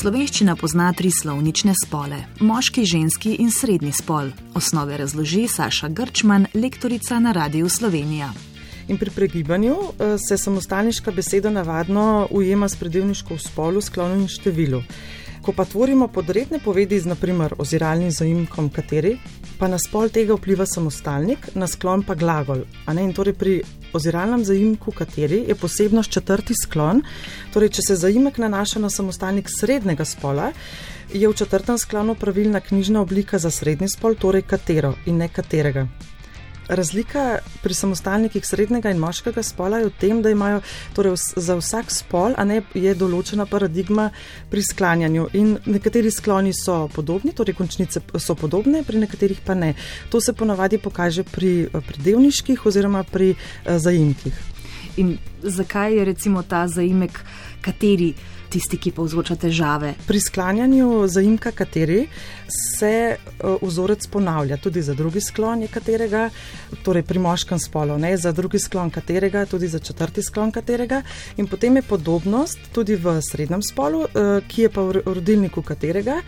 Slovenščina pozna tri slovnične spole: moški, ženski in srednji spol. Osnove razloži Saša Grčman, lektorica na Radiu Slovenija. In pri pregibanju eh, se samostalniška beseda navadno ujema s predelniško v spolu, sklonom in številu. Ko pa tvorimo podredne povedi z naprimer oziralnim zaimkom kateri, pa na spol tega vpliva samostalnik, na sklon pa glagol. In torej pri oziralnem zaimku kateri je posebnost četrti sklon, torej če se zaimek nanaša na samostalnik srednjega spola, je v četrtem sklonu pravilna knjižna oblika za srednji spol, torej katero in ne katerega. Razlika pri samostalnikih srednjega in moškega spola je v tem, da imajo torej, za vsak spol ne, je določena paradigma pri sklanjanju. In nekateri skloni so podobni, torej končnice so podobne, pri nekaterih pa ne. To se ponavadi pokaže pri predelniških oziroma pri uh, zaimkih. In zakaj je recimo ta zaimek, kateri? tisti, ki povzroča težave. Pri sklanjanju zaimka kateri se eh, vzorec ponavlja, tudi za drugi sklon katerega, torej pri moškem spolu, ne za drugi sklon katerega, tudi za četrti sklon katerega. In potem je podobnost tudi v srednjem spolu, eh, ki je pa v rodilniku katerega.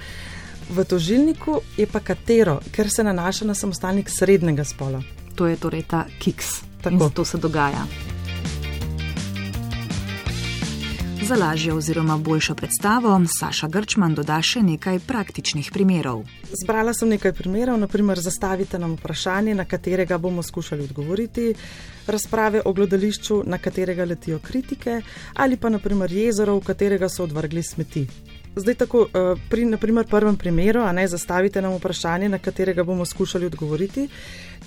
V tožilniku je pa katero, ker se nanaša na samostalnik srednjega spola. To je torej ta kiks. Tako. To se dogaja. Za lažjo oziroma boljšo predstavo Saša Grčman doda še nekaj praktičnih primerov. Zbrala sem nekaj primerov, naprimer zastavite nam vprašanje, na katerega bomo skušali odgovoriti, razprave o gledališču, na katerega letijo kritike, ali pa naprimer jezero, v katerega so odvrgli smeti. Zdaj, tako eh, pri naprimer, prvem primeru, a ne zastavite nam vprašanje, na katerega bomo skušali odgovoriti.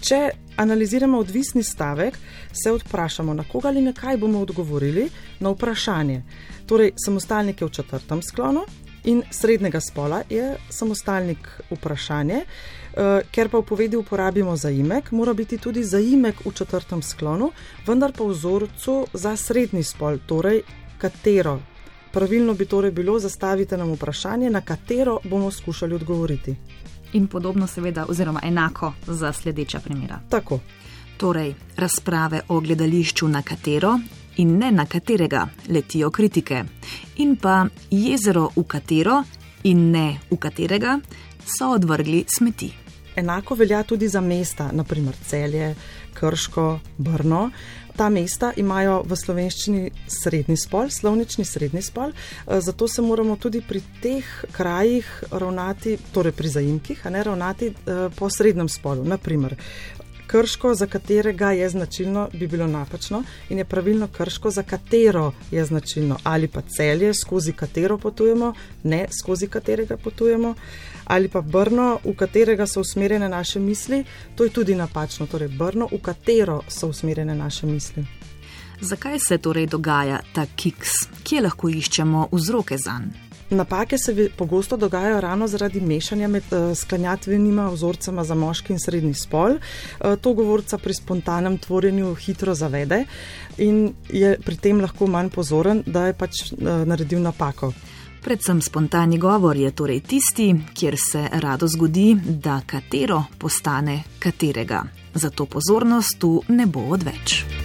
Če analiziramo odvisni stavek, se vprašamo, na koga ali na kaj bomo odgovorili na vprašanje. Torej, samostalnik je v četrtem sklonu in srednjega spola je samostalnik vprašanje. Uh, ker pa v povedi uporabimo zaimek, mora biti tudi zaimek v četrtem sklonu, vendar pa v vzorcu za srednji spol, torej katero Pravilno bi torej bilo zastaviti nam vprašanje, na katero bomo skušali odgovoriti. In podobno, seveda, oziroma enako za sledeča primera. Tako. Torej, razprave o gledališču, na katero in ne na katerega letijo kritike, in pa jezero, v katero in ne v katerega so odvrgli smeti. Enako velja tudi za mesta, naprimer Celje, Krško, Brno. Ta mesta imajo v slovenščini srednji spol, slovnični srednji spol, eh, zato se moramo tudi pri teh krajih ravnati, torej pri zaimkih, a ne ravnati eh, po srednjem spolu. Naprimer, krško, za katerega je značilno, bi bilo napačno in je pravilno krško, za katero je značilno, ali pa celje, skozi katero potujemo, ne skozi katerega potujemo, ali pa brno, v katerega so usmerjene naše misli, to je tudi napačno, torej brno, v katero so usmerjene naše misli. Zakaj se torej dogaja ta kiks, kje lahko iščemo vzroke za njega? Napake se pogosto dogajajo ravno zaradi mešanja med uh, sklanjatvenima vzorcema za moški in srednji spol. Uh, to govorca pri spontanem tvorjenju hitro zavede in je pri tem lahko manj pozoren, da je pač uh, naredil napako. Predvsem spontani govor je torej tisti, kjer se rado zgodi, da katero postane katerega. Zato pozornost tu ne bo odveč.